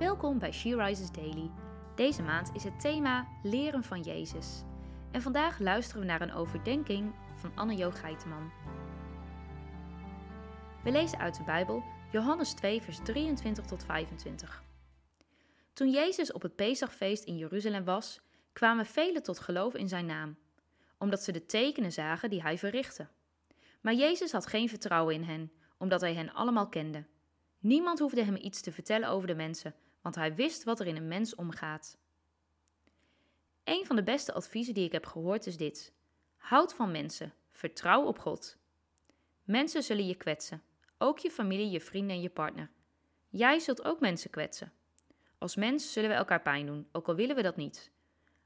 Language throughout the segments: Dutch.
Welkom bij She Rises Daily. Deze maand is het thema Leren van Jezus. En vandaag luisteren we naar een overdenking van Anne-Jo Geiteman. We lezen uit de Bijbel Johannes 2, vers 23 tot 25. Toen Jezus op het Pesachfeest in Jeruzalem was, kwamen velen tot geloof in zijn naam, omdat ze de tekenen zagen die hij verrichtte. Maar Jezus had geen vertrouwen in hen, omdat hij hen allemaal kende. Niemand hoefde hem iets te vertellen over de mensen, want hij wist wat er in een mens omgaat. Een van de beste adviezen die ik heb gehoord is dit: houd van mensen, vertrouw op God. Mensen zullen je kwetsen, ook je familie, je vrienden en je partner. Jij zult ook mensen kwetsen. Als mens zullen we elkaar pijn doen, ook al willen we dat niet.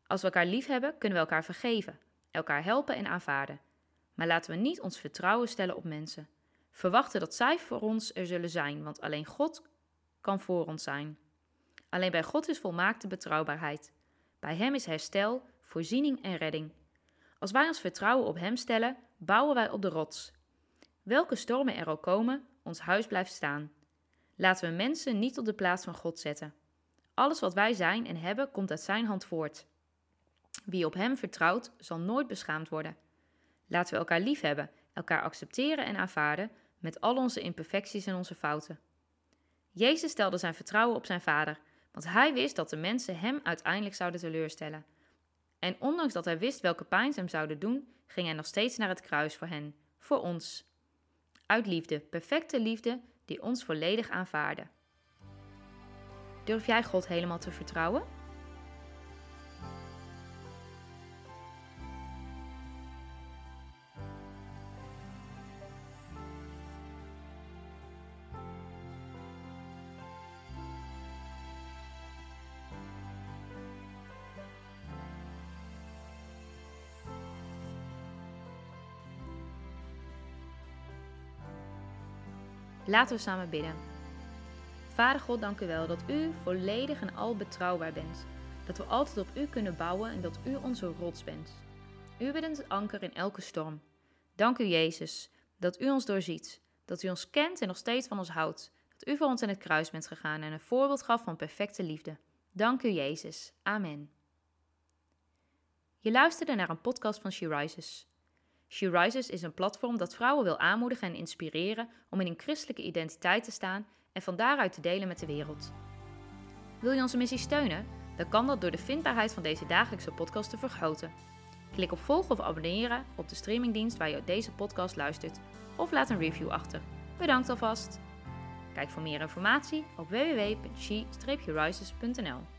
Als we elkaar lief hebben, kunnen we elkaar vergeven, elkaar helpen en aanvaarden. Maar laten we niet ons vertrouwen stellen op mensen. Verwachten dat zij voor ons er zullen zijn, want alleen God kan voor ons zijn. Alleen bij God is volmaakte betrouwbaarheid. Bij Hem is herstel, voorziening en redding. Als wij ons vertrouwen op Hem stellen, bouwen wij op de rots. Welke stormen er ook komen, ons huis blijft staan. Laten we mensen niet op de plaats van God zetten. Alles wat wij zijn en hebben, komt uit Zijn hand voort. Wie op Hem vertrouwt, zal nooit beschaamd worden. Laten we elkaar lief hebben, elkaar accepteren en aanvaarden, met al onze imperfecties en onze fouten. Jezus stelde zijn vertrouwen op zijn Vader, want hij wist dat de mensen hem uiteindelijk zouden teleurstellen. En ondanks dat hij wist welke pijn ze hem zouden doen, ging hij nog steeds naar het kruis voor hen, voor ons. Uit liefde, perfecte liefde, die ons volledig aanvaarde. Durf jij God helemaal te vertrouwen? Laten we samen bidden. Vader God, dank u wel dat u volledig en al betrouwbaar bent. Dat we altijd op u kunnen bouwen en dat u onze rots bent. U bent het anker in elke storm. Dank u, Jezus, dat u ons doorziet. Dat u ons kent en nog steeds van ons houdt. Dat u voor ons in het kruis bent gegaan en een voorbeeld gaf van perfecte liefde. Dank u, Jezus. Amen. Je luisterde naar een podcast van She Rises. She Rises is een platform dat vrouwen wil aanmoedigen en inspireren om in een christelijke identiteit te staan en van daaruit te delen met de wereld. Wil je onze missie steunen? Dan kan dat door de vindbaarheid van deze dagelijkse podcast te vergroten. Klik op volgen of abonneren op de streamingdienst waar je deze podcast luistert of laat een review achter. Bedankt alvast! Kijk voor meer informatie op www.she-rises.nl